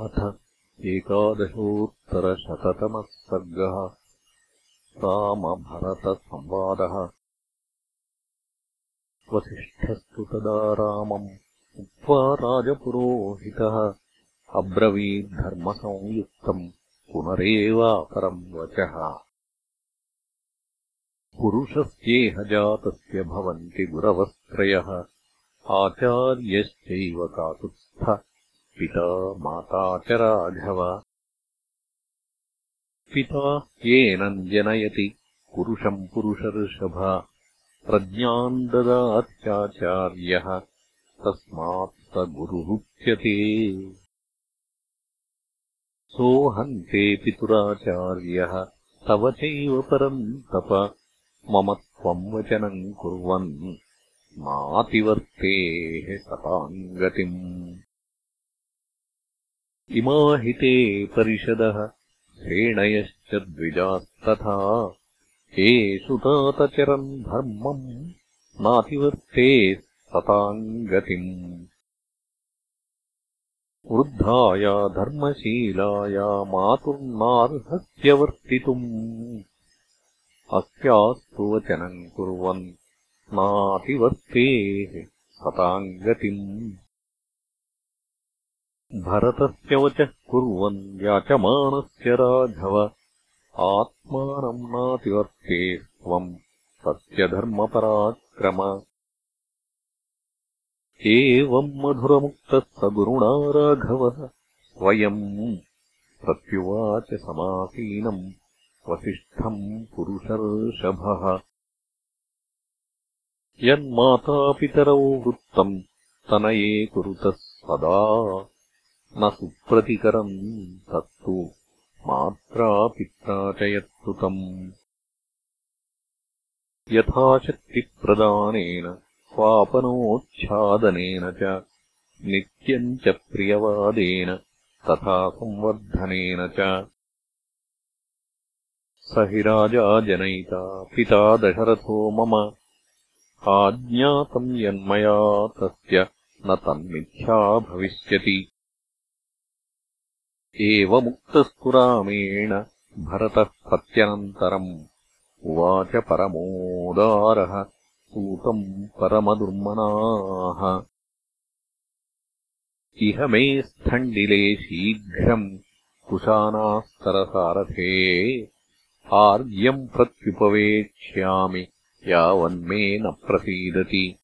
अथ एकादशोत्तरशततमः सर्गः रामभरतसंवादः। वसिष्ठस्तु तदा रामम् उक्त्वा राजपुरोहितः अब्रवीद्धर्मसंयुक्तम् पुनरेवापरम् वचः। पुरुषस्येह जातस्य भवन्ति गुरवस्त्रयः आचार्यश्चैव काकुत्स्थ पिता माता च राघव। पिता येनम् जनयति पुरुषम् पुरुषर्षभ। प्रज्ञाम् ददात्याचार्यः तस्मात् स गुरुरुच्यते सोऽहन्ते पितुराचार्यः तव चैव परम् तप। मम त्वम् वचनम् कुर्वन् मातिवर्तेः सताम् गतिम् इमाहिते परिषदः श्रेणयश्च द्विजास्तथा। ये सुतातचरन् धर्मम् नातिवर्ते सताम् गतिम् वृद्धाया धर्मशीलाया मातुर्नार्हस्य वर्तितुम् अस्यास्तु वचनम् कुर्वन् नातिवर्तेः सताम् गतिम् भरतस्य वचः कुर्वन् याचमानस्य राघव। आत्मानम् नातिवर्ते त्वम् तस्य धर्मपराक्रम एवम् मधुरमुक्तः स गुरुणा राघवः। स्वयम् प्रत्युवाच समासीनम् वसिष्ठम् पुरुषर्षभः। यन्मातापितरौ वृत्तम् तनये कुरुतः सदा न सुप्रतिकरम् तत्तु मात्रा पित्रा च यत्कृतम् यथाशक्तिप्रदानेन स्वापनोच्छादनेन च नित्यम् च प्रियवादेन तथा संवर्धनेन च। स हि राजा जनयिता पिता दशरथो मम। आज्ञातम् यन्मया तस्य न तन्मिथ्या भविष्यति एवमुक्तस्तु रामेण भरतः प्रत्यनन्तरम् उवाच परमोदारः सूतम् परमदुर्मनाः। इह मे स्थण्डिले शीघ्रम् कुशानास्तरसारथे आर्यम् प्रत्युपवेक्ष्यामि यावन्मे न प्रसीदति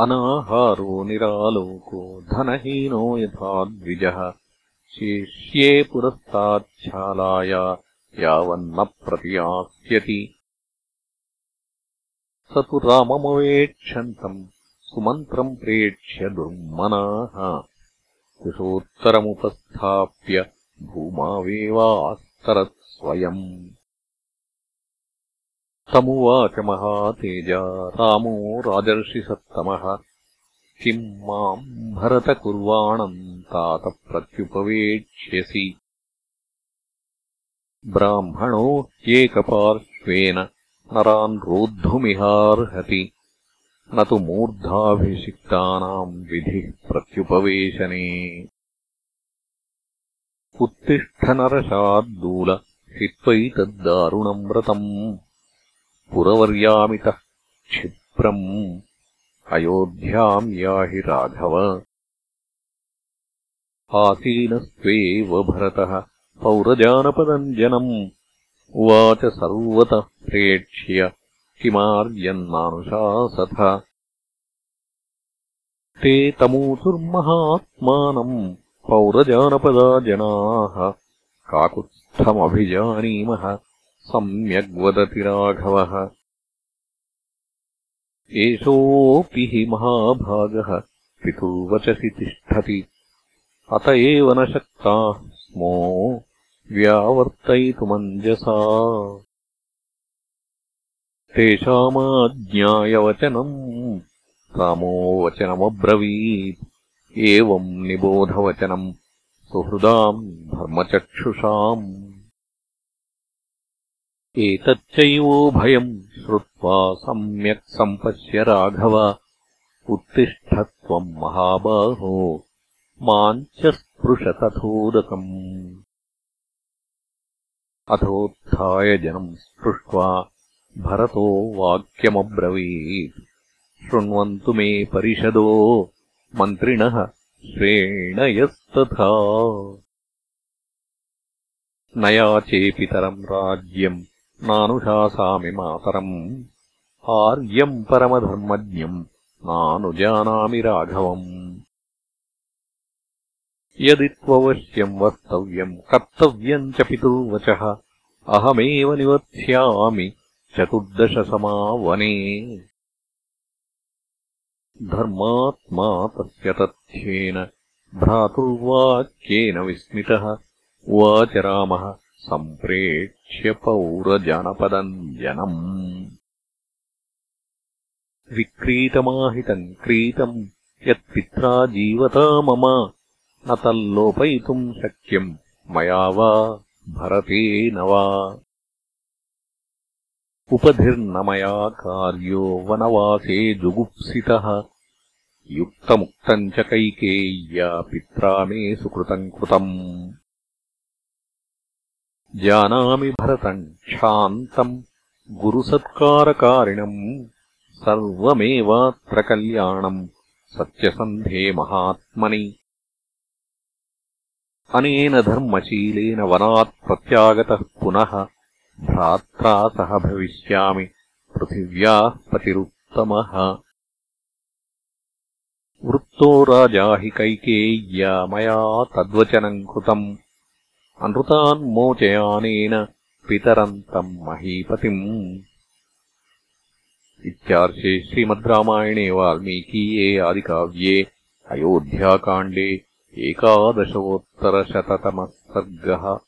अनाहारो निरालोको धनहीनो यथा द्विजः शेष्ये पुरस्ताच्छालाया यावन्न प्रतियास्यति स तु राममवेक्षन्तम् सुमन्त्रम् प्रेक्ष्य दुर्मनाः। कुशोत्तरमुपस्थाप्य भूमावेवास्तरत् स्वयम् तमुवाच महातेजा रामो राजर्षिसत्तमः किम् माम् भरतकुर्वाणम् तात प्रत्युपवेक्ष्यसि ब्राह्मणो एकपार्श्वेन नरान् रोद्धुमिहार्हति। न तु मूर्धाभिषिक्तानाम् विधिः प्रत्युपवेशने। उत्तिष्ठनरशाद्दूल हि त्वयितद्दारुणम् व्रतम् पुरवर्यामितः क्षिप्रम् अयोध्याम् याहि राघव। आसीनस्त्वेव भरतः पौरजानपदम् जनम् उवाच सर्वतः प्रेक्ष्य किमार्यन्नानुशासथ ते तमूतुर्महात्मानम् पौरजानपदा जनाः। काकुत्स्थमभिजानीमः सम्यग्वदति राघवः। एषोऽपि हि महाभागः पितुर्वचसि तिष्ठति। अत एव न शक्ताः स्मो व्यावर्तयितुमञ्जसा। तेषामाज्ञायवचनम् रामो वचनमब्रवीत्। एवम् निबोधवचनम् सुहृदाम् धर्मचक्षुषाम् एतच्चैवोभयम् श्रुत्वा सम्यक् सम्पश्य राघव उत्तिष्ठ त्वम् महाबाहो माम् च स्पृशतथोदकम् अथोत्थाय जनम् स्पृष्ट्वा भरतो वाक्यमब्रवीत्। शृण्वन्तु मे परिषदो मन्त्रिणः श्रेणयस्तथा। न याचेऽपितरम् राज्यम् नानुशासामि मातरम्। आर्यम् परमधर्मज्ञम्। नानुजानामि राघवम्। यदि त्ववश्यम् वक्तव्यम् कर्तव्यम् च पितुर्वचः। अहमेव निवत्स्यामि चतुर्दशसमावने। धर्मात्मा तस्य तथ्येन भ्रातुर्वाक्येन विस्मितः। उवाच रामः सम्प्रेक्ष्य पौरजनपदम् जनम्। विक्रीतमाहितम् क्रीतम् यत्पित्रा जीवता मम। न तल्लोपयितुम् शक्यम् मया वा भरतेन वा। उपधिर्न मया कार्यो वनवासे जुगुप्सितः। युक्तमुक्तम् च कैकेय्या पित्रा मे सुकृतम् कृतम् जानामि भरतम् क्षान्तम् गुरुसत्कारकारिणम् सर्वमेवात्र कल्याणम् सत्यसन्धे महात्मनि। अनेन धर्मशीलेन वनात् प्रत्यागतः पुनः भ्रात्रा सह भविष्यामि पृथिव्याः पतिरुत्तमः। वृत्तो राजा हि कैकेय्या मया तद्वचनम् कृतम् अनृतान्मोचयानेन पितरम् तम् महीपतिम्। इत्यार्षे श्रीमद् रामायणे वाल्मीकीये आदिकाव्ये अयोध्याकाण्डे एकादशोत्तरशततमः सर्गः